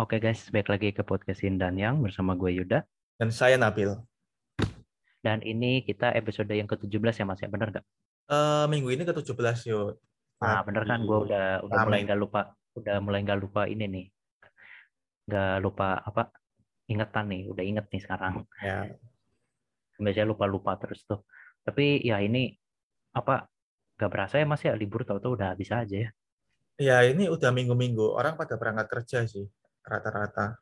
Oke guys, baik lagi ke podcast dan Yang bersama gue Yuda. Dan saya Nabil. Dan ini kita episode yang ke-17 ya Mas, ya? Bener nggak? Uh, minggu ini ke-17 yuk. Nah, bener kan? Gue udah udah mulai nggak lupa udah mulai nggak lupa ini nih. Nggak lupa apa ingetan nih udah inget nih sekarang. Ya. Biasanya lupa lupa terus tuh. Tapi ya ini apa nggak berasa ya mas ya? Libur tau tuh udah bisa aja ya. Ya ini udah minggu-minggu. Orang pada berangkat kerja sih rata-rata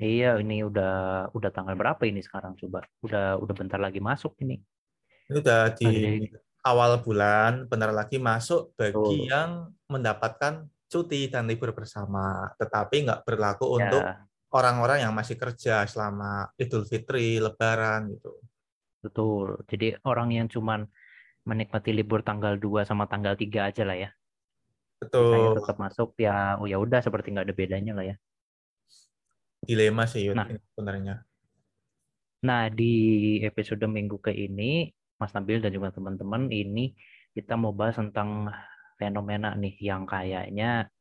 iya ini udah udah tanggal berapa ini sekarang coba udah udah bentar lagi masuk ini ini udah di awal bulan bentar lagi masuk bagi oh. yang mendapatkan cuti dan libur bersama, tetapi nggak berlaku ya. untuk orang-orang yang masih kerja selama Idul Fitri, Lebaran gitu. Betul. Jadi orang yang cuman menikmati libur tanggal 2 sama tanggal 3 aja lah ya. Betul. Saya tetap masuk ya oh ya udah seperti nggak ada bedanya lah ya. Dilema sih Yud, nah, sebenarnya. Nah, di episode minggu ke ini Mas Nabil dan juga teman-teman ini kita mau bahas tentang fenomena nih yang kayaknya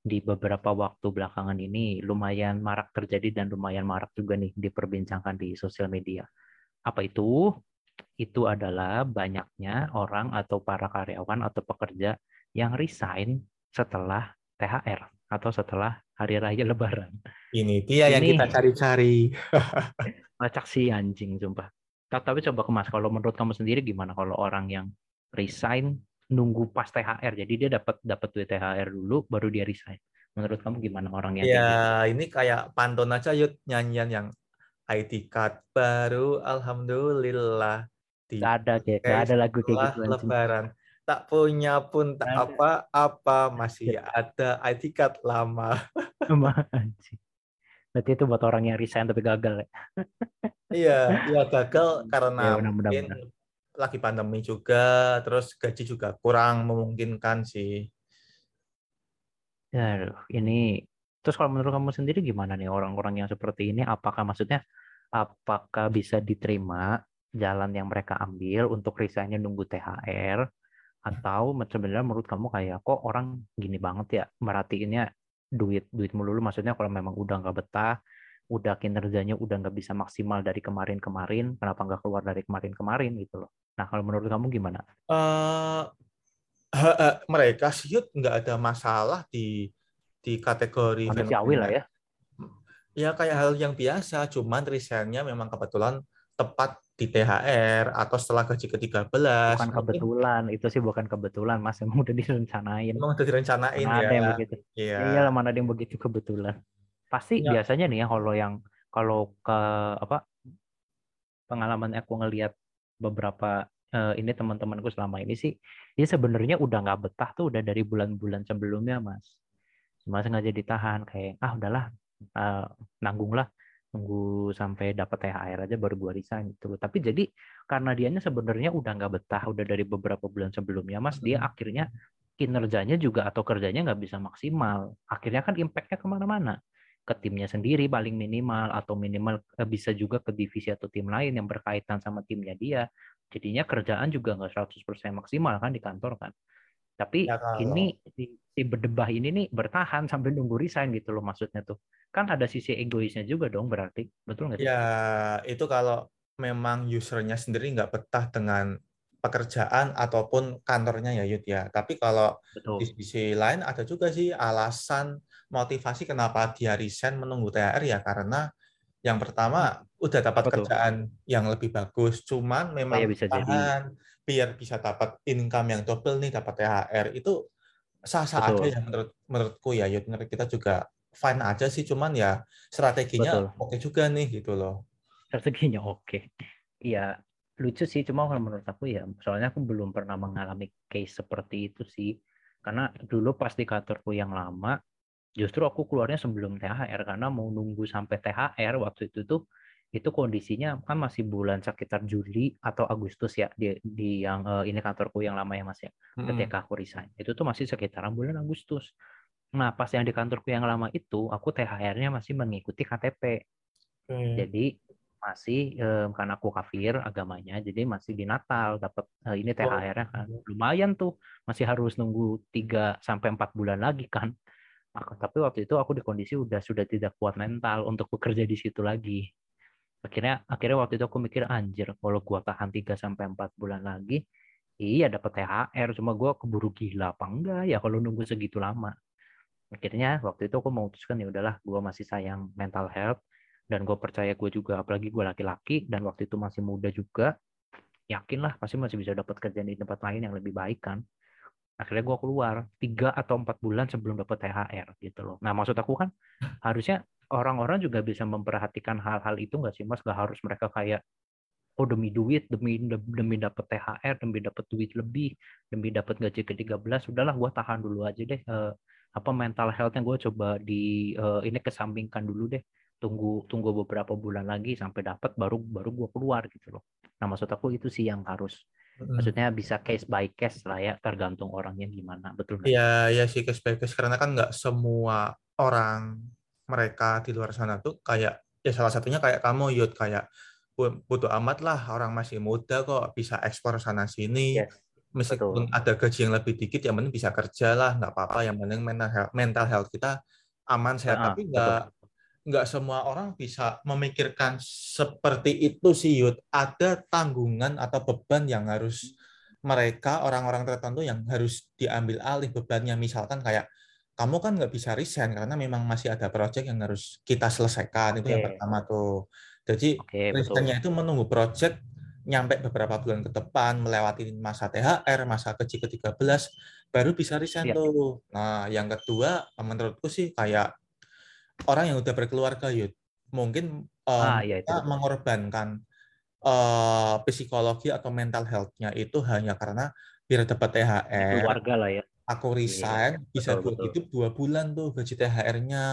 di beberapa waktu belakangan ini lumayan marak terjadi dan lumayan marak juga nih diperbincangkan di sosial media. Apa itu? Itu adalah banyaknya orang atau para karyawan atau pekerja yang resign setelah THR atau setelah hari raya lebaran. Ini dia ini, yang kita cari-cari. Macak si anjing, sumpah. Tapi coba ke Mas, kalau menurut kamu sendiri gimana kalau orang yang resign nunggu pas THR. Jadi dia dapat dapat duit THR dulu baru dia resign. Menurut kamu gimana orang yang Ya, gitu? ini kayak pantun aja yuk nyanyian yang ID card baru alhamdulillah. Tidak ada kayak ada lagu kayak gitu. Lebaran. Tak punya pun tak apa-apa masih ada ID card lama. Berarti itu buat orang yang resign tapi gagal ya. iya, iya gagal karena ya, mungkin lagi pandemi juga, terus gaji juga kurang memungkinkan sih. Ya, ini terus kalau menurut kamu sendiri gimana nih orang-orang yang seperti ini? Apakah maksudnya apakah bisa diterima jalan yang mereka ambil untuk resignnya nunggu THR atau sebenarnya menurut kamu kayak kok orang gini banget ya merhatiinnya duit duit melulu maksudnya kalau memang udah nggak betah udah kinerjanya udah nggak bisa maksimal dari kemarin-kemarin, kenapa nggak keluar dari kemarin-kemarin gitu loh. Nah kalau menurut kamu gimana? Uh, uh, uh, mereka sih nggak ada masalah di di kategori manusiawi lah ya. Ya kayak hal yang biasa, cuman resignnya memang kebetulan tepat di THR atau setelah gaji ke-13. Bukan kebetulan, itu sih bukan kebetulan, Mas. Emang udah direncanain. Emang udah direncanain mana ya. Ada yang begitu. Iya. Iya, mana ada yang begitu kebetulan. Pasti ya. biasanya nih ya kalau yang kalau ke apa pengalaman aku ngelihat beberapa uh, ini teman-temanku selama ini sih dia sebenarnya udah nggak betah tuh udah dari bulan-bulan sebelumnya mas cuma sengaja ditahan kayak ah udahlah uh, nanggung lah tunggu sampai dapat THR aja baru gua resign gitu tapi jadi karena dianya sebenarnya udah nggak betah udah dari beberapa bulan sebelumnya mas dia akhirnya kinerjanya juga atau kerjanya nggak bisa maksimal akhirnya kan impactnya ke mana-mana ke timnya sendiri paling minimal atau minimal eh, bisa juga ke divisi atau tim lain yang berkaitan sama timnya dia. Jadinya kerjaan juga nggak 100% maksimal kan di kantor kan. Tapi ya, ini si, si berdebah ini nih bertahan sampai nunggu resign gitu loh maksudnya tuh. Kan ada sisi egoisnya juga dong berarti. Betul nggak sih? Ya, itu kalau memang usernya sendiri nggak betah dengan pekerjaan ataupun kantornya ya Yud ya. Tapi kalau Betul. di sisi lain ada juga sih alasan motivasi kenapa dia resign menunggu THR ya karena yang pertama udah dapat Betul. kerjaan yang lebih bagus, cuman memang bisa tahan jadi. Biar bisa dapat income yang double nih dapat THR itu sah-sah aja ya menurut menurutku ya Yud menurut kita juga fine aja sih cuman ya strateginya oke juga nih gitu loh. Strateginya oke. Iya, lucu sih cuma kalau menurut aku ya soalnya aku belum pernah mengalami case seperti itu sih Karena dulu pas di kantorku yang lama, justru aku keluarnya sebelum THR karena mau nunggu sampai THR waktu itu tuh itu kondisinya kan masih bulan sekitar Juli atau Agustus ya di, di yang uh, ini kantorku yang lama ya Mas ya. Hmm. Ketika aku resign. Itu tuh masih sekitaran bulan Agustus. Nah, pas yang di kantorku yang lama itu, aku THR-nya masih mengikuti KTP. Hmm. Jadi masih um, karena aku kafir agamanya jadi masih di Natal dapat uh, ini THR-nya kan lumayan tuh masih harus nunggu 3 sampai empat bulan lagi kan aku, tapi waktu itu aku di kondisi udah sudah tidak kuat mental untuk bekerja di situ lagi akhirnya akhirnya waktu itu aku mikir anjir kalau gua tahan 3 sampai empat bulan lagi iya dapat THR cuma gua keburu gila apa enggak ya kalau nunggu segitu lama. Akhirnya waktu itu aku memutuskan ya udahlah gua masih sayang mental health dan gue percaya gue juga apalagi gue laki-laki dan waktu itu masih muda juga yakin lah pasti masih bisa dapat kerjaan di tempat lain yang lebih baik kan. Akhirnya gue keluar tiga atau empat bulan sebelum dapat THR gitu loh. Nah maksud aku kan harusnya orang-orang juga bisa memperhatikan hal-hal itu nggak sih mas gak harus mereka kayak oh demi duit demi demi dapat THR demi dapat duit lebih demi dapat gaji ke 13 sudahlah gue tahan dulu aja deh uh, apa mental health yang gue coba di uh, ini kesampingkan dulu deh tunggu tunggu beberapa bulan lagi sampai dapat baru baru gue keluar gitu loh. Nah maksud aku itu sih yang harus hmm. maksudnya bisa case by case lah ya tergantung orangnya gimana betul Iya iya sih case by case karena kan nggak semua orang mereka di luar sana tuh kayak ya salah satunya kayak kamu Yud kayak butuh amat lah orang masih muda kok bisa ekspor sana sini yes, meskipun betul. ada gaji yang lebih dikit yang penting bisa kerja lah nggak apa-apa yang penting mental health, mental health kita aman sehat nah, tapi nggak nggak semua orang bisa memikirkan seperti itu sih Yud. Ada tanggungan atau beban yang harus mereka orang-orang tertentu yang harus diambil alih bebannya. Misalkan kayak kamu kan nggak bisa resign karena memang masih ada proyek yang harus kita selesaikan. Okay. Itu yang pertama tuh. Jadi okay, resignnya itu menunggu proyek nyampe beberapa bulan ke depan melewati masa THR, masa kecil ke-13 baru bisa resign ya. tuh. Nah, yang kedua menurutku sih kayak orang yang udah berkeluarga yud mungkin um, ah, ya, itu. mengorbankan uh, psikologi atau mental health-nya itu hanya karena biar dapat THR keluarga lah ya aku iya, resign iya, bisa betul, hidup dua bulan tuh gaji THR-nya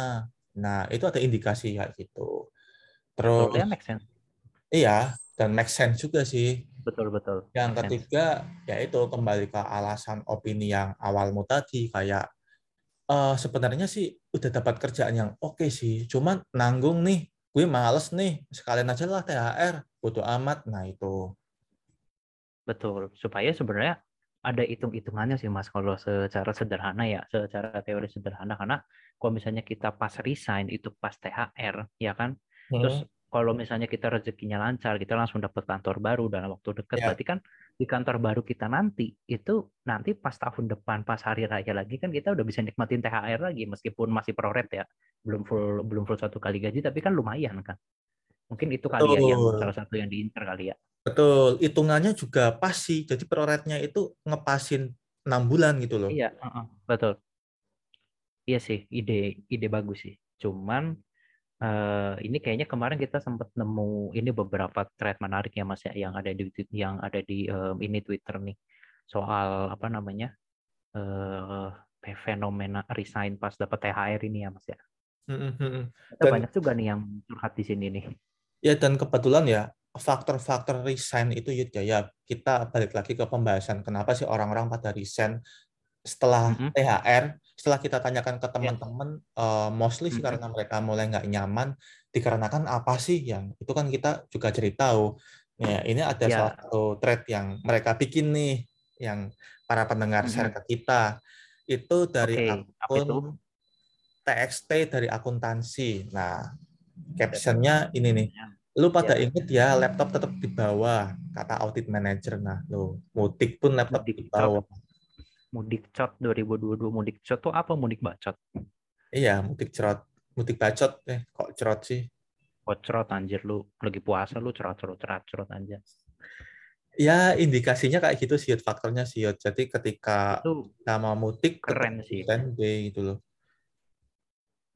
nah itu ada indikasi ya gitu terus betul, ya, make sense. iya dan make sense juga sih betul betul yang ketiga yaitu kembali ke alasan opini yang awalmu tadi kayak uh, sebenarnya sih udah dapat kerjaan yang oke okay sih. Cuman nanggung nih, gue males nih. Sekalian aja lah THR, butuh amat. Nah itu. Betul. Supaya sebenarnya ada hitung-hitungannya sih Mas kalau secara sederhana ya, secara teori sederhana karena kalau misalnya kita pas resign itu pas THR ya kan. Hmm. Terus kalau misalnya kita rezekinya lancar, kita langsung dapat kantor baru dalam waktu dekat. Yeah. Berarti kan di kantor baru kita nanti itu nanti pas tahun depan, pas hari raya lagi kan kita udah bisa nikmatin THR lagi meskipun masih proret ya, belum full belum full satu kali gaji, tapi kan lumayan kan. Mungkin itu kali ya yang salah satu yang diincar kali ya. Betul, hitungannya juga pas sih. Jadi proretnya itu ngepasin enam bulan gitu loh. Iya, uh -uh, betul. Iya sih, ide ide bagus sih. Cuman uh, ini kayaknya kemarin kita sempat nemu ini beberapa thread menarik ya Mas ya yang ada di yang ada di um, ini Twitter nih soal apa namanya uh, fenomena resign pas dapat THR ini ya Mas ya. Mm-hmm. Dan, banyak juga nih yang curhat di sini nih. Ya dan kebetulan ya faktor-faktor resign itu ya, ya kita balik lagi ke pembahasan kenapa sih orang-orang pada resign setelah mm-hmm. THR, setelah kita tanyakan ke ya. teman-teman, yeah. uh, mostly sih mm-hmm. karena mereka mulai nggak nyaman, dikarenakan apa sih yang itu kan kita juga cari tahu. Ya, ini ada yeah. salah satu thread yang mereka bikin nih, yang para pendengar mm-hmm. share ke kita. Itu dari okay. akun TXT dari akuntansi. Nah, captionnya ini nih. Lu pada yeah. inget ya laptop tetap di bawah, kata audit manager. Nah, lo mutik pun laptop di bawah. Mudik Cot 2022 Mudik Cot tuh apa mudik bacot? Iya, mudik cerot. Mudik bacot eh kok cerot sih? Kok cerot anjir lu lagi puasa lu cerot cerot cerot cerot aja. Ya, indikasinya kayak gitu sih faktornya sih. Jadi ketika itu nama mudik keren sih. B gitu loh.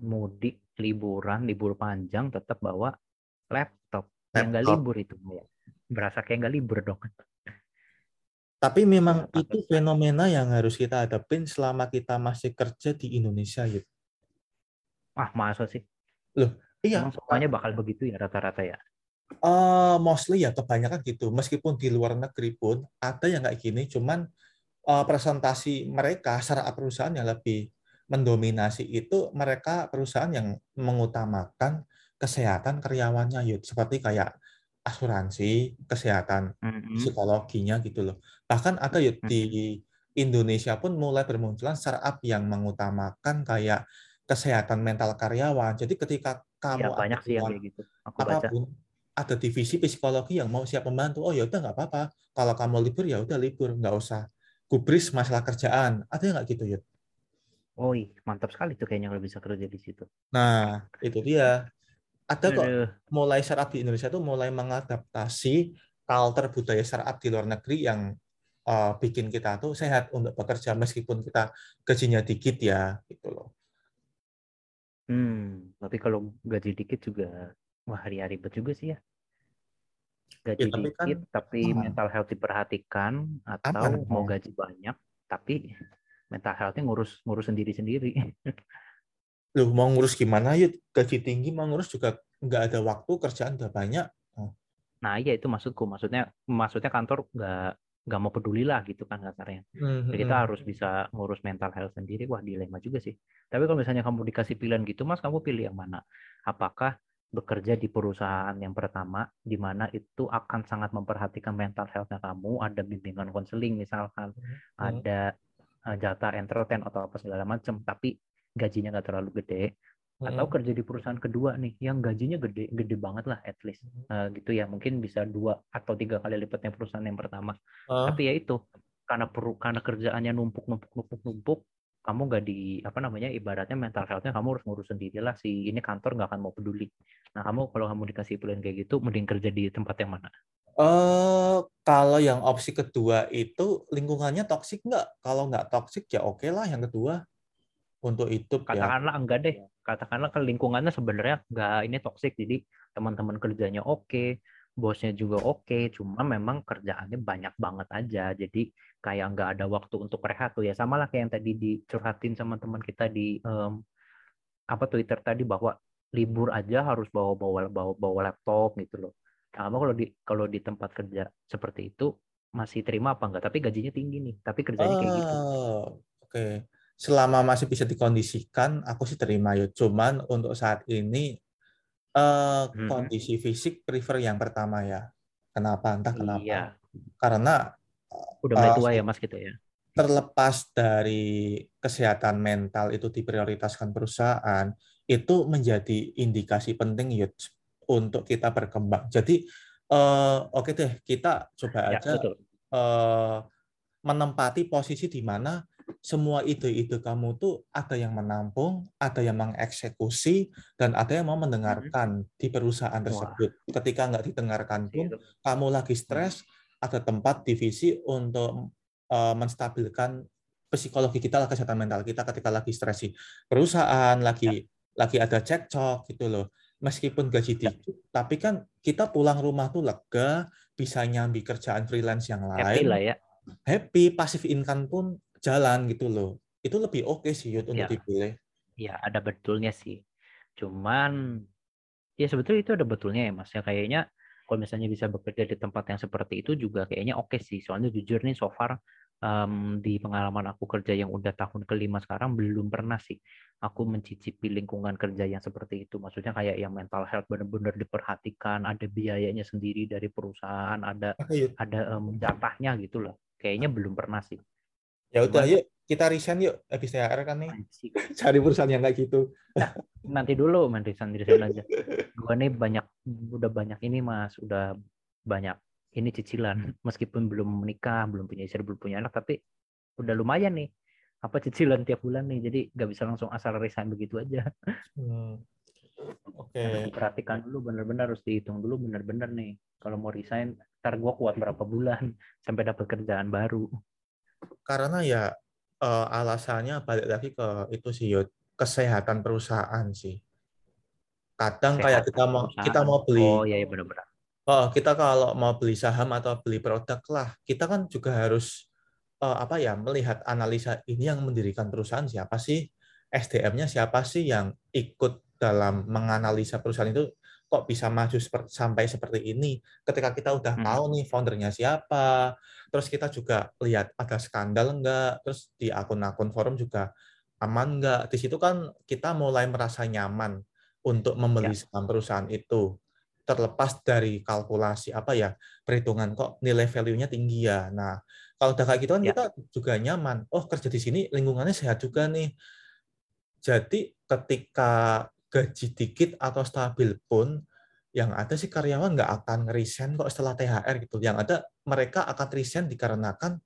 Mudik, liburan, libur panjang tetap bawa laptop. laptop. Yang nggak libur itu ya. Berasa kayak nggak libur dong. Tapi memang itu fenomena yang harus kita hadapin selama kita masih kerja di Indonesia, gitu. Ah, masa sih? Loh, iya. Emang semuanya bakal begitu ya rata-rata ya? Uh, mostly ya kebanyakan gitu. Meskipun di luar negeri pun ada yang kayak gini, cuman uh, presentasi mereka secara perusahaan yang lebih mendominasi itu mereka perusahaan yang mengutamakan kesehatan karyawannya, yuk seperti kayak asuransi, kesehatan, mm-hmm. psikologinya gitu loh. Bahkan ada ya di Indonesia pun mulai bermunculan startup yang mengutamakan kayak kesehatan mental karyawan. Jadi ketika kamu ya, banyak sih yang kayak gitu. Aku apa pun baca. ada divisi psikologi yang mau siap membantu. Oh ya udah nggak apa-apa. Kalau kamu libur ya udah libur, nggak usah gubris masalah kerjaan. Ada nggak gitu Yud? Oh, mantap sekali tuh kayaknya kalau bisa kerja di situ. Nah, itu dia ada kok mulai startup di Indonesia tuh mulai mengadaptasi culture budaya startup di luar negeri yang uh, bikin kita tuh sehat untuk bekerja meskipun kita gajinya dikit ya gitu loh. Hmm, tapi kalau gaji dikit juga wah hari-hari ribet juga sih ya. Gaji ya, tapi dikit kan, tapi mental health diperhatikan atau apa, mau gaji banyak tapi mental health-nya ngurus ngurus sendiri-sendiri. lu mau ngurus gimana yuk gaji tinggi mau ngurus juga nggak ada waktu kerjaan udah banyak oh. nah iya itu maksudku maksudnya maksudnya kantor nggak nggak mau peduli lah gitu kan kasarnya mm-hmm. Jadi kita hmm. harus bisa ngurus mental health sendiri wah dilema juga sih tapi kalau misalnya kamu dikasih pilihan gitu mas kamu pilih yang mana apakah bekerja di perusahaan yang pertama di mana itu akan sangat memperhatikan mental health-nya kamu ada bimbingan konseling misalkan mm-hmm. ada jatah entertain atau apa segala macam tapi gajinya nggak terlalu gede. Atau kerja di perusahaan kedua nih yang gajinya gede gede banget lah at least. Uh, gitu ya mungkin bisa dua atau tiga kali lipatnya perusahaan yang pertama. Uh. tapi ya itu karena perlu karena kerjaannya numpuk numpuk numpuk numpuk kamu nggak di apa namanya ibaratnya mental healthnya kamu harus ngurus sendiri lah. Si ini kantor nggak akan mau peduli. Nah kamu kalau kamu dikasih pilihan kayak gitu mending kerja di tempat yang mana? Uh, kalau yang opsi kedua itu lingkungannya toksik nggak? Kalau nggak toksik ya oke okay lah yang kedua untuk hidup ya. katakanlah ya. enggak deh katakanlah ke lingkungannya sebenarnya enggak ini toksik jadi teman-teman kerjanya oke bosnya juga oke cuma memang kerjaannya banyak banget aja jadi kayak nggak ada waktu untuk rehat tuh ya sama lah kayak yang tadi dicurhatin sama teman kita di um, apa Twitter tadi bahwa libur aja harus bawa bawa bawa bawa laptop gitu loh sama kalau di kalau di tempat kerja seperti itu masih terima apa enggak tapi gajinya tinggi nih tapi kerjanya kayak gitu oh, oke okay selama masih bisa dikondisikan, aku sih terima ya. Cuman untuk saat ini uh, hmm. kondisi fisik prefer yang pertama ya. Kenapa? Entah kenapa. Iya. Karena udah mulai uh, tua ya mas gitu ya. Terlepas dari kesehatan mental itu diprioritaskan perusahaan, itu menjadi indikasi penting ya untuk kita berkembang. Jadi uh, oke okay deh kita coba ya, aja Uh, menempati posisi di mana semua ide-ide kamu tuh ada yang menampung, ada yang mengeksekusi, dan ada yang mau hmm. mendengarkan di perusahaan tersebut. Wah. Ketika nggak didengarkan pun, kamu lagi hmm. stres, ada tempat divisi untuk uh, menstabilkan psikologi kita, kesehatan mental kita ketika lagi stres sih. Perusahaan lagi ya. lagi ada cekcok gitu loh. Meskipun gaji ya. dikit, tapi kan kita pulang rumah tuh lega, bisa nyambi kerjaan freelance yang lain. Happy lah ya. Happy, passive income pun jalan gitu loh. Itu lebih oke okay sih Yud untuk ya. dipilih. Ya, ada betulnya sih. Cuman ya sebetulnya itu ada betulnya ya Mas. Ya kayaknya kalau misalnya bisa bekerja di tempat yang seperti itu juga kayaknya oke okay sih. Soalnya jujur nih so far um, di pengalaman aku kerja yang udah tahun kelima sekarang belum pernah sih aku mencicipi lingkungan kerja yang seperti itu. Maksudnya kayak yang mental health benar-benar diperhatikan, ada biayanya sendiri dari perusahaan, ada ada um, jatahnya gitu loh. Kayaknya belum pernah sih. Ya udah, yuk kita resign yuk habis THR kan nih. Cari perusahaan yang kayak gitu. Nah, nanti dulu main resign resign aja. Gua nih banyak udah banyak ini Mas, udah banyak ini cicilan meskipun belum menikah, belum punya istri, belum punya anak tapi udah lumayan nih apa cicilan tiap bulan nih jadi nggak bisa langsung asal resign begitu aja hmm. oke okay. perhatikan dulu benar-benar harus dihitung dulu benar-benar nih kalau mau resign ntar gua kuat berapa bulan sampai dapat kerjaan baru karena ya uh, alasannya balik lagi ke itu sih Yud, kesehatan perusahaan sih. Kadang Sehat kayak kita mau kita mau beli Oh iya, iya benar-benar. Oh, kita kalau mau beli saham atau beli produk lah, kita kan juga harus uh, apa ya melihat analisa ini yang mendirikan perusahaan siapa sih, SDM-nya siapa sih yang ikut dalam menganalisa perusahaan itu kok bisa maju seperti, sampai seperti ini. Ketika kita udah hmm. tahu nih foundernya siapa, terus kita juga lihat ada skandal enggak, terus di akun-akun forum juga aman enggak. Di situ kan kita mulai merasa nyaman untuk membeli ya. saham perusahaan itu terlepas dari kalkulasi apa ya perhitungan kok nilai value-nya tinggi ya. Nah, kalau udah kayak gitu kan ya. kita juga nyaman. Oh, kerja di sini lingkungannya sehat juga nih. Jadi ketika gaji dikit atau stabil pun yang ada sih karyawan nggak akan resign kok setelah THR gitu. Yang ada mereka akan resign dikarenakan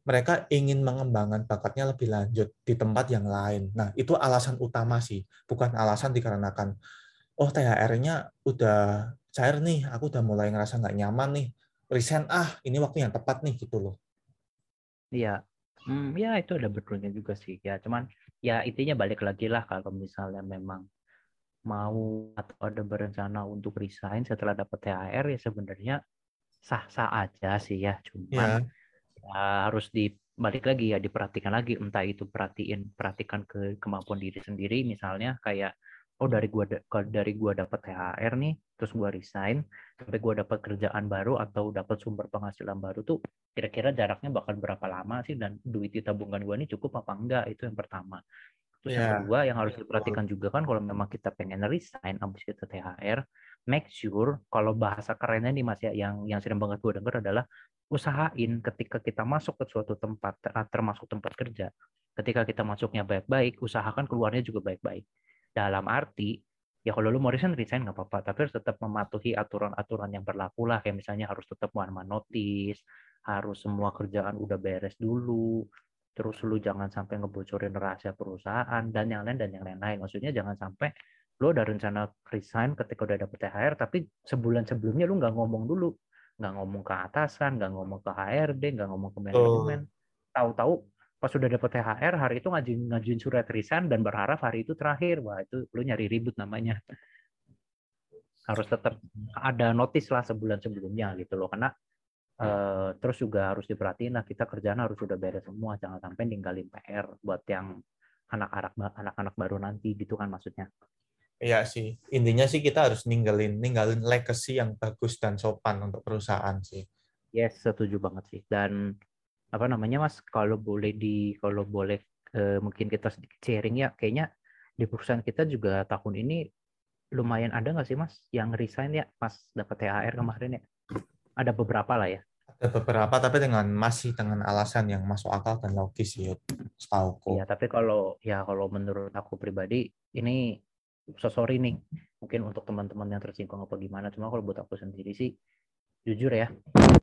mereka ingin mengembangkan bakatnya lebih lanjut di tempat yang lain. Nah, itu alasan utama sih, bukan alasan dikarenakan oh THR-nya udah cair nih, aku udah mulai ngerasa nggak nyaman nih, resign ah, ini waktu yang tepat nih gitu loh. Iya, hmm, ya itu ada betulnya juga sih ya. Cuman ya intinya balik lagi lah kalau misalnya memang mau atau ada berencana untuk resign setelah dapat THR ya sebenarnya sah-sah aja sih ya cuman ya. ya harus dibalik lagi ya diperhatikan lagi entah itu perhatiin perhatikan ke kemampuan diri sendiri misalnya kayak oh dari gua dari gua dapat THR nih terus gua resign sampai gua dapat kerjaan baru atau dapat sumber penghasilan baru tuh kira-kira jaraknya bakal berapa lama sih dan duit di tabungan gua ini cukup apa enggak itu yang pertama Terus yeah. yang kedua yang harus diperhatikan juga kan kalau memang kita pengen resign abis kita THR, make sure kalau bahasa kerennya nih Mas ya yang yang sering banget gue dengar adalah usahain ketika kita masuk ke suatu tempat termasuk tempat kerja, ketika kita masuknya baik-baik, usahakan keluarnya juga baik-baik. Dalam arti ya kalau lu mau resign resign nggak apa-apa, tapi harus tetap mematuhi aturan-aturan yang berlaku lah kayak misalnya harus tetap one man notice, harus semua kerjaan udah beres dulu, terus lu jangan sampai ngebocorin rahasia perusahaan dan yang lain dan yang lain-lain. Maksudnya jangan sampai lu ada rencana resign ketika udah dapet THR tapi sebulan sebelumnya lu nggak ngomong dulu, nggak ngomong ke atasan, nggak ngomong ke HRD, nggak ngomong ke manajemen. Tahu-tahu pas sudah dapet THR hari itu ngajuin ngajuin surat resign dan berharap hari itu terakhir. Wah, itu lu nyari ribut namanya. Harus tetap ada notis lah sebulan sebelumnya gitu loh. Karena Uh, terus juga harus diperhatiin lah kita kerjaan harus sudah beres semua. Jangan sampai ninggalin PR buat yang anak-anak anak-anak baru nanti gitu kan maksudnya. Iya sih. Intinya sih kita harus ninggalin ninggalin legacy yang bagus dan sopan untuk perusahaan sih. Yes setuju banget sih. Dan apa namanya mas kalau boleh di kalau boleh uh, mungkin kita sedikit sharing ya kayaknya di perusahaan kita juga tahun ini lumayan ada nggak sih mas yang resign ya? Pas dapat THR kemarin ya? Ada beberapa lah ya. Ada beberapa tapi dengan masih dengan alasan yang masuk akal dan logis ya setauku. Iya, tapi kalau ya kalau menurut aku pribadi ini so sorry nih mungkin untuk teman-teman yang tersinggung apa gimana cuma kalau buat aku sendiri sih jujur ya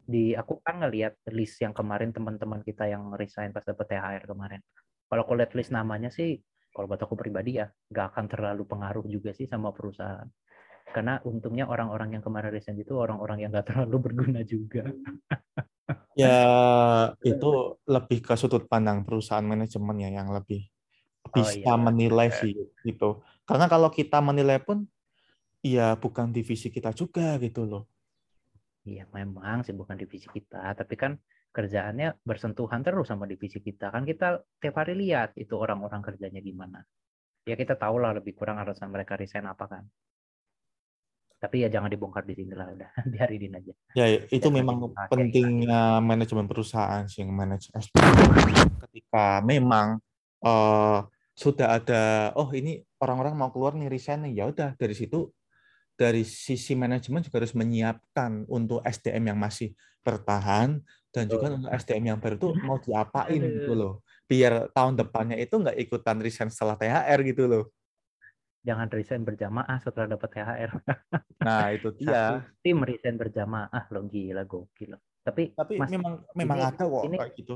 di aku kan ngelihat list yang kemarin teman-teman kita yang resign pas dapet THR kemarin kalau aku lihat list namanya sih kalau buat aku pribadi ya nggak akan terlalu pengaruh juga sih sama perusahaan karena untungnya orang-orang yang kemarin resign itu orang-orang yang gak terlalu berguna juga. ya itu lebih ke sudut pandang perusahaan manajemen ya yang lebih bisa oh, iya. menilai sih gitu. Karena kalau kita menilai pun ya bukan divisi kita juga gitu loh. Iya memang sih bukan divisi kita, tapi kan kerjaannya bersentuhan terus sama divisi kita. Kan kita tiap hari lihat itu orang-orang kerjanya gimana. Ya kita tahu lah lebih kurang alasan mereka resign apa kan tapi ya jangan dibongkar di sini lah udah biarin aja ya itu jangan memang pentingnya manajemen perusahaan sih yang manage ketika memang uh, sudah ada oh ini orang-orang mau keluar nih resign nih ya udah dari situ dari sisi manajemen juga harus menyiapkan untuk SDM yang masih bertahan dan juga oh. untuk SDM yang baru tuh mau diapain gitu loh biar tahun depannya itu nggak ikutan resign setelah THR gitu loh jangan resign berjamaah setelah dapat THR. Nah, itu dia. Satu tim resign berjamaah lo gila gokil. Tapi tapi mas, memang memang ini, ada kok ini, kayak gitu.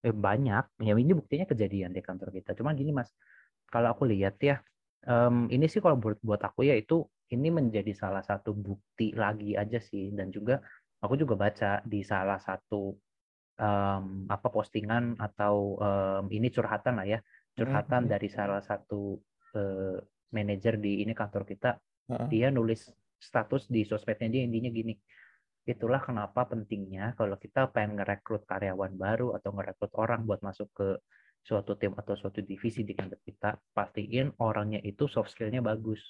Eh, banyak. Ya ini buktinya kejadian di kantor kita. Cuma gini Mas, kalau aku lihat ya, um, ini sih kalau buat buat aku ya itu ini menjadi salah satu bukti lagi aja sih dan juga aku juga baca di salah satu um, apa postingan atau um, ini curhatan lah ya curhatan hmm. dari salah satu uh, manajer di ini kantor kita uh-huh. dia nulis status di sosmednya dia intinya gini itulah kenapa pentingnya kalau kita pengen ngerekrut karyawan baru atau ngerekrut orang buat masuk ke suatu tim atau suatu divisi di kantor kita pastiin orangnya itu soft skillnya bagus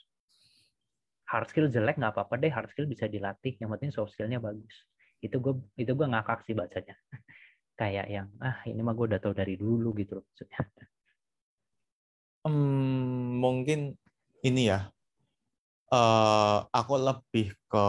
hard skill jelek nggak apa-apa deh hard skill bisa dilatih yang penting soft skillnya bagus. Itu gue itu gue ngakak sih bacanya. Kayak yang ah ini mah gue udah tahu dari dulu gitu loh maksudnya. Hmm, mungkin ini ya. Uh, aku lebih ke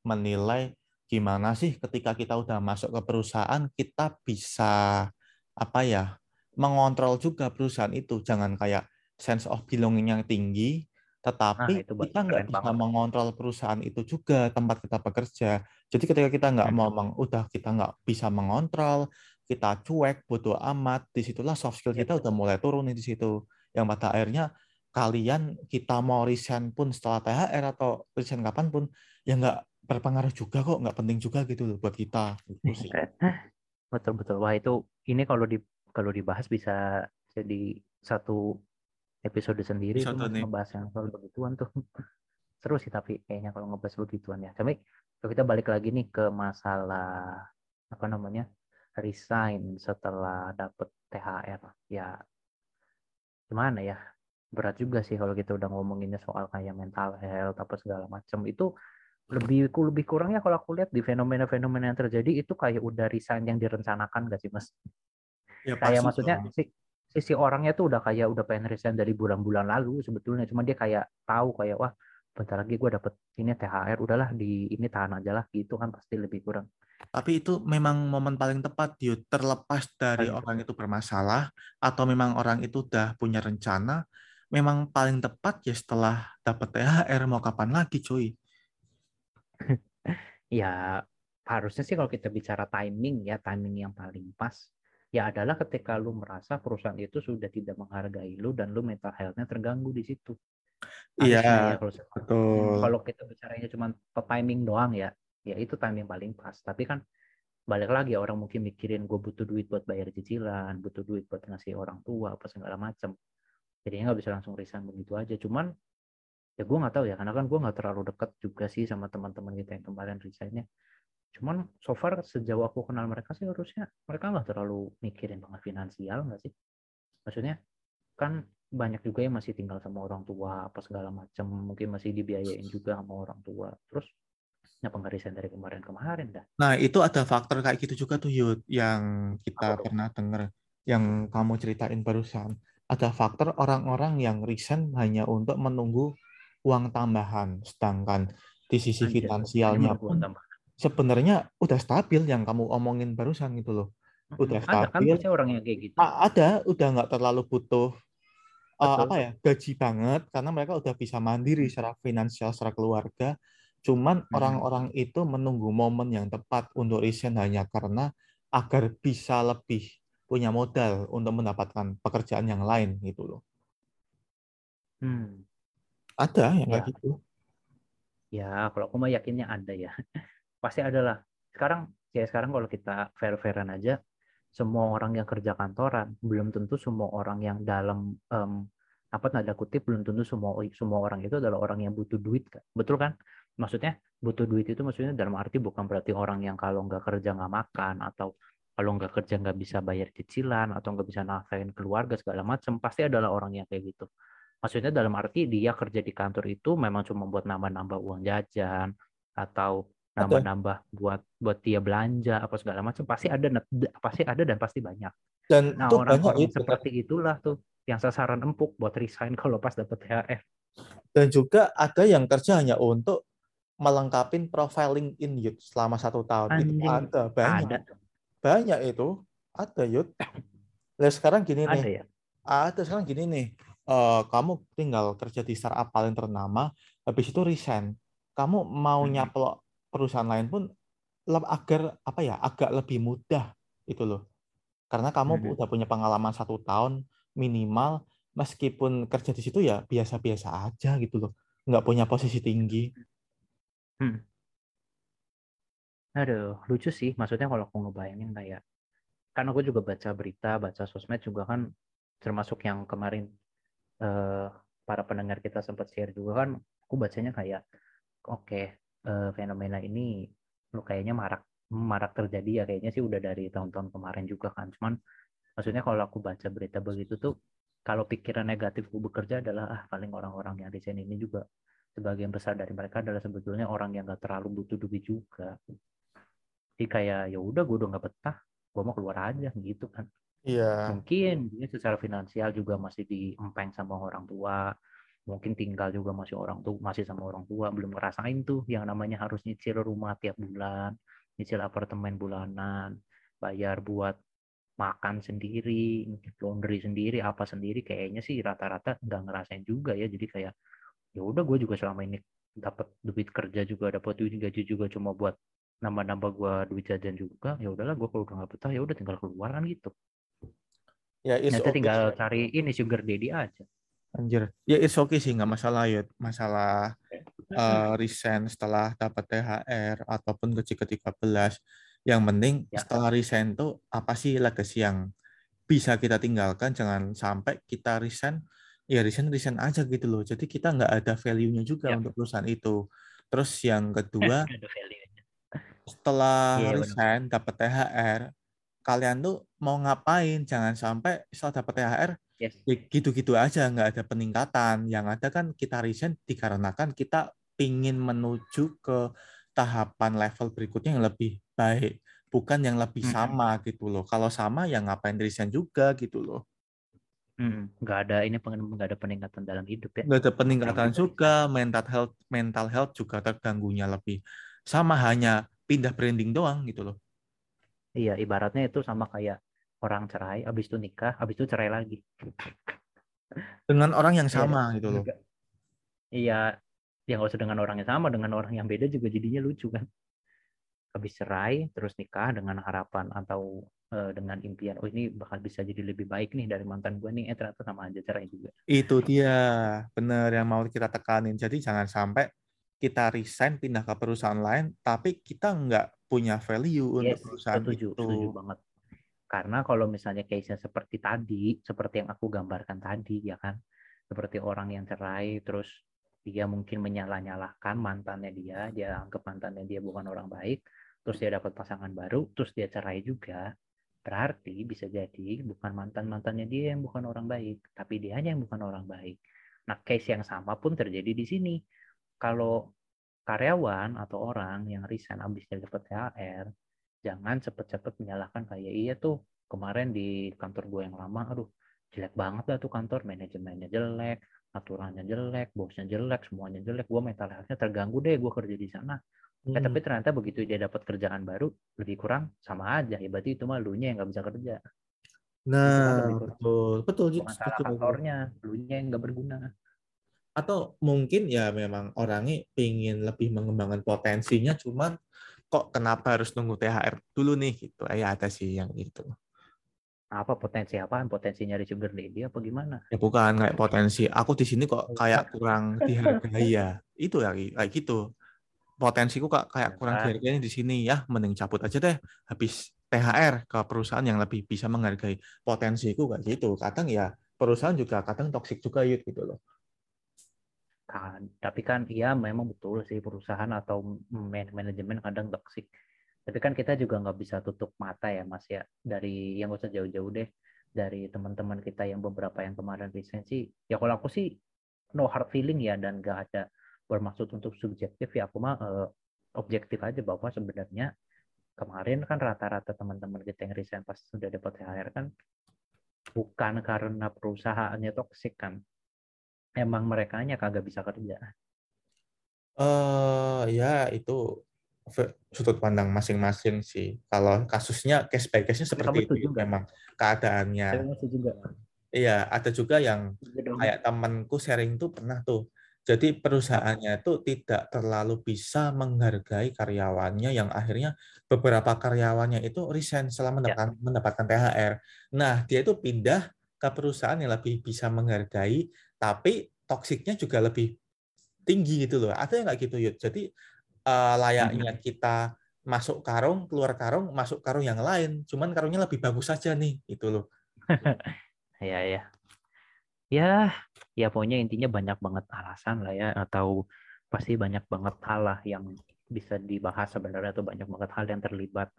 menilai gimana sih ketika kita udah masuk ke perusahaan kita bisa apa ya mengontrol juga perusahaan itu. Jangan kayak sense of belonging yang tinggi tetapi nah, kita nggak bisa banget. mengontrol perusahaan itu juga tempat kita bekerja. Jadi ketika kita nggak mau meng, udah kita nggak bisa mengontrol kita cuek bodoh amat di situlah soft skill kita udah mulai turun di situ. Yang pada akhirnya kalian kita mau resign pun setelah THR atau resign kapan pun ya nggak berpengaruh juga kok nggak penting juga gitu loh buat kita gitu sih. betul betul. Wah itu ini kalau di kalau dibahas bisa jadi satu episode sendiri tuh ngebahas yang soal begituan tuh. Seru sih tapi kayaknya kalau ngebahas begituan ya. Tapi kalau kita balik lagi nih ke masalah apa namanya resign setelah dapet THR ya gimana ya berat juga sih kalau kita udah ngomonginnya soal kayak mental health apa segala macam itu lebih lebih kurangnya kalau aku lihat di fenomena-fenomena yang terjadi itu kayak udah resign yang direncanakan gak sih mas? Ya, kayak maksudnya si, sisi orangnya tuh udah kayak udah pengen resign dari bulan-bulan lalu sebetulnya cuma dia kayak tahu kayak wah bentar lagi gue dapet ini THR udahlah di ini tahan aja lah gitu kan pasti lebih kurang. Tapi itu memang momen paling tepat Yud terlepas dari Ayo. orang itu bermasalah atau memang orang itu udah punya rencana memang paling tepat ya setelah dapat THR mau kapan lagi cuy ya harusnya sih kalau kita bicara timing ya timing yang paling pas ya adalah ketika lu merasa perusahaan itu sudah tidak menghargai lu dan lu mental health-nya terganggu di situ. Iya, ya, kalau, betul. Kalau kita bicaranya cuma timing doang ya, ya itu timing paling pas. Tapi kan balik lagi orang mungkin mikirin gue butuh duit buat bayar cicilan, butuh duit buat ngasih orang tua apa segala macam. Jadinya nggak bisa langsung resign begitu aja. Cuman ya gue nggak tahu ya karena kan gue nggak terlalu dekat juga sih sama teman-teman kita yang kemarin resignnya cuman so far sejauh aku kenal mereka sih harusnya mereka nggak terlalu mikirin banget finansial nggak sih? Maksudnya kan banyak juga yang masih tinggal sama orang tua apa segala macam mungkin masih dibiayain juga sama orang tua. Terus nggak resign dari kemarin-kemarin dah? Nah itu ada faktor kayak gitu juga tuh Yud yang kita pernah dengar yang kamu ceritain barusan. Ada faktor orang-orang yang resign hanya untuk menunggu uang tambahan, sedangkan di sisi Anjir, finansialnya pun sebenarnya udah stabil yang kamu omongin barusan gitu loh. Udah ada kan stabil. Kan orang yang kayak gitu. Ada, udah nggak terlalu butuh uh, apa ya gaji banget karena mereka udah bisa mandiri secara finansial, secara keluarga. Cuman hmm. orang-orang hmm. itu menunggu momen yang tepat untuk resign hanya karena agar bisa lebih punya modal untuk mendapatkan pekerjaan yang lain gitu loh. Hmm. Ada yang ya. kayak gitu. Ya, kalau aku mah yakinnya ada ya. Pasti ada lah. Sekarang ya sekarang kalau kita fair-fairan aja, semua orang yang kerja kantoran belum tentu semua orang yang dalam um, apa tanda kutip belum tentu semua semua orang itu adalah orang yang butuh duit kan betul kan? Maksudnya butuh duit itu maksudnya dalam arti bukan berarti orang yang kalau nggak kerja nggak makan atau kalau nggak kerja nggak bisa bayar cicilan atau nggak bisa nafkahin keluarga segala macam pasti adalah orang yang kayak gitu. Maksudnya dalam arti dia kerja di kantor itu memang cuma buat nambah-nambah uang jajan atau nambah-nambah buat buat dia belanja apa segala macam pasti ada pasti ada dan pasti banyak. Dan nah orang-orang seperti itulah tuh yang sasaran empuk buat resign kalau pas dapat THR. Dan juga ada yang kerja hanya untuk melengkapi profiling in youth selama satu tahun Anjing. itu ada banyak ada. banyak itu ada youth. Nah sekarang gini ada nih, ya? ada sekarang gini nih uh, kamu tinggal kerja di startup paling ternama, habis itu resign. Kamu mau hmm. nyaplok perusahaan lain pun agar apa ya agak lebih mudah itu loh. Karena kamu hmm. udah punya pengalaman satu tahun minimal, meskipun kerja di situ ya biasa-biasa aja gitu loh, nggak punya posisi tinggi. Hmm. Aduh, lucu sih. Maksudnya kalau aku ngebayangin kayak, kan aku juga baca berita, baca sosmed juga kan, termasuk yang kemarin uh, para pendengar kita sempat share juga kan aku bacanya kayak oke okay, uh, fenomena ini lu kayaknya marak marak terjadi ya kayaknya sih udah dari tahun-tahun kemarin juga kan cuman maksudnya kalau aku baca berita begitu tuh kalau pikiran negatifku bekerja adalah ah paling orang-orang yang desain ini juga sebagian besar dari mereka adalah sebetulnya orang yang gak terlalu butuh duit juga jadi kayak ya udah gue udah nggak betah gue mau keluar aja gitu kan Iya. Mungkin dia secara finansial juga masih diempeng sama orang tua. Mungkin tinggal juga masih orang tua, masih sama orang tua, belum ngerasain tuh yang namanya harus nyicil rumah tiap bulan, nyicil apartemen bulanan, bayar buat makan sendiri, laundry sendiri, apa sendiri, kayaknya sih rata-rata nggak ngerasain juga ya. Jadi kayak ya udah gue juga selama ini dapat duit kerja juga, dapat duit gaji juga cuma buat nambah-nambah gue duit jajan juga. Ya udahlah, gue kalau udah nggak betah ya udah tinggal keluar kan gitu. Ya, Nanti okay. tinggal cari ini sugar daddy aja. Anjir. Ya, it's okay sih, nggak masalah ya. Masalah uh, resign setelah dapat THR ataupun gaji ke-13. Yang penting ya. setelah resign tuh apa sih legacy yang bisa kita tinggalkan. Jangan sampai kita resign, ya resign, resign aja gitu loh. Jadi kita nggak ada value-nya juga ya. untuk perusahaan itu. Terus yang kedua, setelah ya, resign dapat THR, kalian tuh mau ngapain jangan sampai setelah dapat THR yes. Ya gitu-gitu aja nggak ada peningkatan yang ada kan kita resign dikarenakan kita ingin menuju ke tahapan level berikutnya yang lebih baik bukan yang lebih hmm. sama gitu loh kalau sama ya ngapain resign juga gitu loh Hmm, nggak ada ini nggak ada peningkatan dalam hidup ya. Nggak ada peningkatan juga, mental health mental health juga terganggunya lebih. Sama hanya pindah branding doang gitu loh. Iya, ibaratnya itu sama kayak orang cerai, habis itu nikah, habis itu cerai lagi. Dengan orang yang iya, sama iya, gitu loh. Iya, ya nggak usah dengan orang yang sama, dengan orang yang beda juga jadinya lucu kan. Habis cerai, terus nikah dengan harapan atau uh, dengan impian, oh ini bakal bisa jadi lebih baik nih dari mantan gue nih, eh ternyata sama aja cerai juga. Itu dia, bener yang mau kita tekanin. Jadi jangan sampai kita resign pindah ke perusahaan lain, tapi kita nggak punya value yes, untuk perusahaan setuju, itu. Setuju banget. Karena kalau misalnya case-nya seperti tadi, seperti yang aku gambarkan tadi, ya kan, seperti orang yang cerai, terus dia mungkin menyalah-nyalahkan mantannya dia, dia anggap mantannya dia bukan orang baik, terus dia dapat pasangan baru, terus dia cerai juga, berarti bisa jadi bukan mantan-mantannya dia yang bukan orang baik, tapi dia hanya yang bukan orang baik. Nah, case yang sama pun terjadi di sini. Kalau karyawan atau orang yang resign habis dapat THR, jangan cepet-cepet menyalahkan kayak iya tuh kemarin di kantor gue yang lama, aduh jelek banget lah tuh kantor, manajemennya jelek, aturannya jelek, bosnya jelek, semuanya jelek, gue mental health-nya terganggu deh gue kerja di sana. Eh, hmm. Eh, tapi ternyata begitu dia dapat kerjaan baru, lebih kurang sama aja. Ya berarti itu mah lu nya yang nggak bisa kerja. Nah, betul, betul. Masalah kantornya, lu nya yang nggak berguna atau mungkin ya memang orangnya ingin lebih mengembangkan potensinya cuman kok kenapa harus nunggu THR dulu nih gitu. Ya ada sih yang itu apa potensi apa potensinya di sugar daddy apa gimana? Ya bukan kayak potensi. Aku di sini kok kayak kurang dihargai ya. Itu ya kayak gitu. Potensiku kok kayak kurang dihargai di sini. Ya mending cabut aja deh. Habis THR ke perusahaan yang lebih bisa menghargai potensiku kayak gitu. Kadang ya perusahaan juga kadang toksik juga gitu loh kan. Tapi kan iya memang betul sih perusahaan atau man manajemen kadang toksik tapi kan kita juga nggak bisa tutup mata ya mas ya. Dari yang gak usah jauh-jauh deh. Dari teman-teman kita yang beberapa yang kemarin resign sih ya kalau aku sih no hard feeling ya dan gak ada bermaksud untuk subjektif ya. Aku mah uh, objektif aja bahwa sebenarnya kemarin kan rata-rata teman-teman kita yang resign pas sudah dapat THR kan bukan karena perusahaannya toksik kan emang mereka nya kagak bisa kerja? Uh, ya itu sudut pandang masing-masing sih. Kalau kasusnya case by case-nya seperti itu juga. memang keadaannya. juga. Iya, ada juga yang kayak temanku sharing tuh pernah tuh. Jadi perusahaannya itu tidak terlalu bisa menghargai karyawannya yang akhirnya beberapa karyawannya itu resign setelah ya. mendapatkan, ya. mendapatkan THR. Nah, dia itu pindah ke perusahaan yang lebih bisa menghargai tapi toksiknya juga lebih tinggi gitu loh. Ada yang nggak gitu Yud? Jadi uh, layaknya hmm. kita masuk karung, keluar karung, masuk karung yang lain. Cuman karungnya lebih bagus saja nih, itu loh. ya ya. Ya, ya pokoknya intinya banyak banget alasan lah ya atau pasti banyak banget hal lah yang bisa dibahas sebenarnya atau banyak banget hal yang terlibat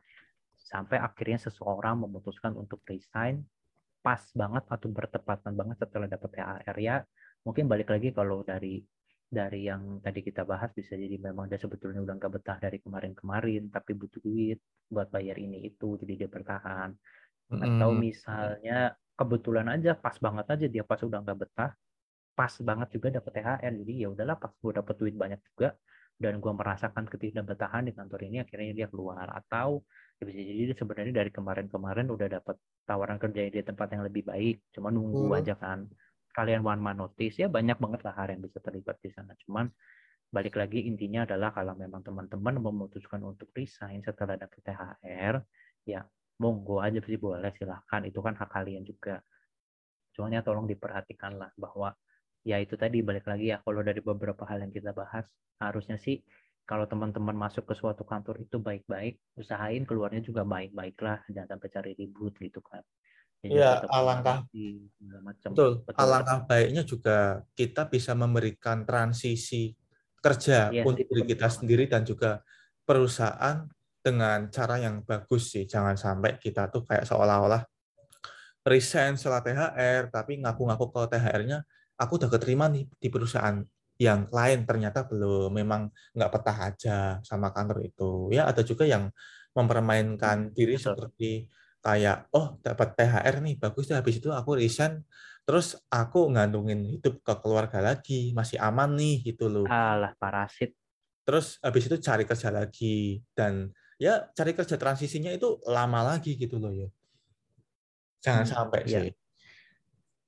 sampai akhirnya seseorang memutuskan untuk resign pas banget atau bertepatan banget setelah dapat THR ya. Mungkin balik lagi kalau dari dari yang tadi kita bahas bisa jadi memang dia sebetulnya udah nggak betah dari kemarin-kemarin tapi butuh duit buat bayar ini itu jadi dia bertahan. Mm. atau misalnya kebetulan aja pas banget aja dia pas udah nggak betah pas banget juga dapat THR jadi ya udahlah pas gue dapet duit banyak juga dan gue merasakan ketidakbetahan di kantor ini akhirnya dia keluar. Atau bisa jadi sebenarnya dari kemarin-kemarin udah dapat tawaran kerja di tempat yang lebih baik cuma nunggu hmm. aja kan kalian one man notice ya banyak banget lah hal yang bisa terlibat di sana. Cuman balik lagi intinya adalah kalau memang teman-teman memutuskan untuk resign setelah dapat THR, ya monggo aja sih boleh silahkan itu kan hak kalian juga. Cuman ya tolong diperhatikan lah bahwa ya itu tadi balik lagi ya kalau dari beberapa hal yang kita bahas harusnya sih kalau teman-teman masuk ke suatu kantor itu baik-baik, usahain keluarnya juga baik-baik lah, jangan sampai cari ribut gitu kan. Iya, alangkah betul. betul. Alangkah baiknya juga kita bisa memberikan transisi kerja yes, iya untuk diri kita sendiri dan juga perusahaan dengan cara yang bagus sih. Jangan sampai kita tuh kayak seolah-olah resign setelah THR, tapi ngaku-ngaku ke THR-nya aku udah keterima nih di perusahaan yang lain ternyata belum memang nggak petah aja sama kantor itu. Ya ada juga yang mempermainkan diri Betul. seperti kayak oh dapat THR nih bagus deh habis itu aku resign terus aku ngandungin hidup ke keluarga lagi masih aman nih gitu loh. Alah parasit. Terus habis itu cari kerja lagi dan ya cari kerja transisinya itu lama lagi gitu loh ya. Jangan hmm, sampai ya. sih.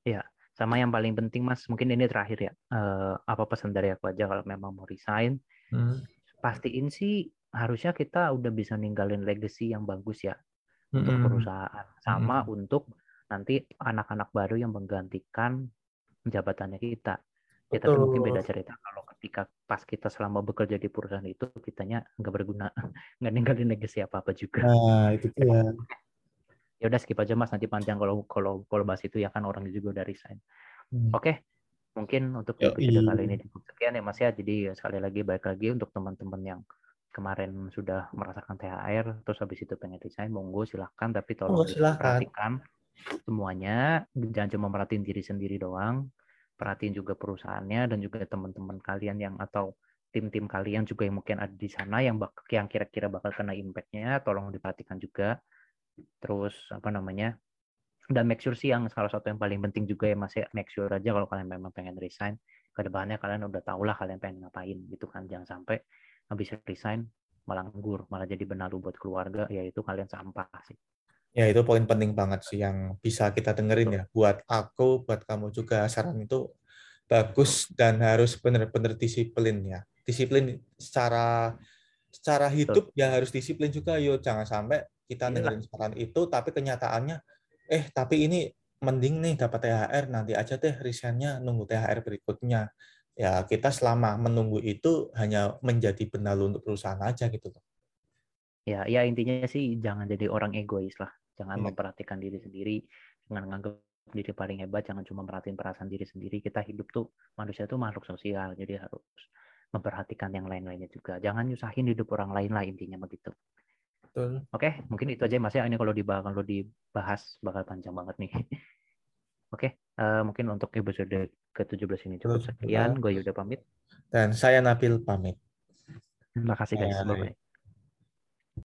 Ya sama yang paling penting mas mungkin ini terakhir ya uh, apa pesan dari aku aja kalau memang mau resign hmm. pastiin sih harusnya kita udah bisa ninggalin legacy yang bagus ya untuk perusahaan sama hmm. untuk nanti anak-anak baru yang menggantikan jabatannya kita. Ya tapi mungkin beda cerita kalau ketika pas kita selama bekerja di perusahaan itu kitanya nggak berguna, nggak ninggalin legacy apa apa juga. Nah itu ya. Ya udah skip aja mas nanti panjang kalau kalau kalau bahas itu ya kan orang juga udah resign. Hmm. Oke, okay. mungkin untuk episode kali ini cukup sekian ya mas ya. Jadi sekali lagi baik lagi untuk teman-teman yang kemarin sudah merasakan THR terus habis itu pengen resign monggo silahkan tapi tolong oh, perhatikan semuanya jangan cuma merhatiin diri sendiri doang perhatiin juga perusahaannya dan juga teman-teman kalian yang atau tim-tim kalian juga yang mungkin ada di sana yang bak yang kira-kira bakal kena impactnya tolong diperhatikan juga terus apa namanya dan make sure sih yang salah satu yang paling penting juga ya masih ya, make sure aja kalau kalian memang pengen resign ke depannya kalian udah tau lah kalian pengen ngapain gitu kan jangan sampai habis resign malah nganggur, malah jadi benalu buat keluarga, yaitu kalian sampah sih. Ya itu poin penting banget sih yang bisa kita dengerin ya. Buat aku, buat kamu juga saran itu bagus dan harus benar-benar disiplin ya. Disiplin secara secara hidup Betul. ya harus disiplin juga yuk jangan sampai kita Iyalah. dengerin saran itu tapi kenyataannya eh tapi ini mending nih dapat THR nanti aja deh resignnya nunggu THR berikutnya ya kita selama menunggu itu hanya menjadi benalu untuk perusahaan aja gitu loh. Ya, ya intinya sih jangan jadi orang egois lah. Jangan ya. memperhatikan diri sendiri, jangan menganggap diri paling hebat, jangan cuma merhatiin perasaan diri sendiri. Kita hidup tuh manusia tuh makhluk sosial, jadi harus memperhatikan yang lain-lainnya juga. Jangan nyusahin hidup orang lain lah intinya begitu. Betul. Oke, mungkin itu aja Mas ya. Ini kalau dibahas kalau dibahas bakal panjang banget nih. Oke, uh, mungkin untuk episode ke-17 ini cukup sekian. Gue Yuda pamit. Dan saya Nabil pamit. Terima kasih guys. Bye-bye.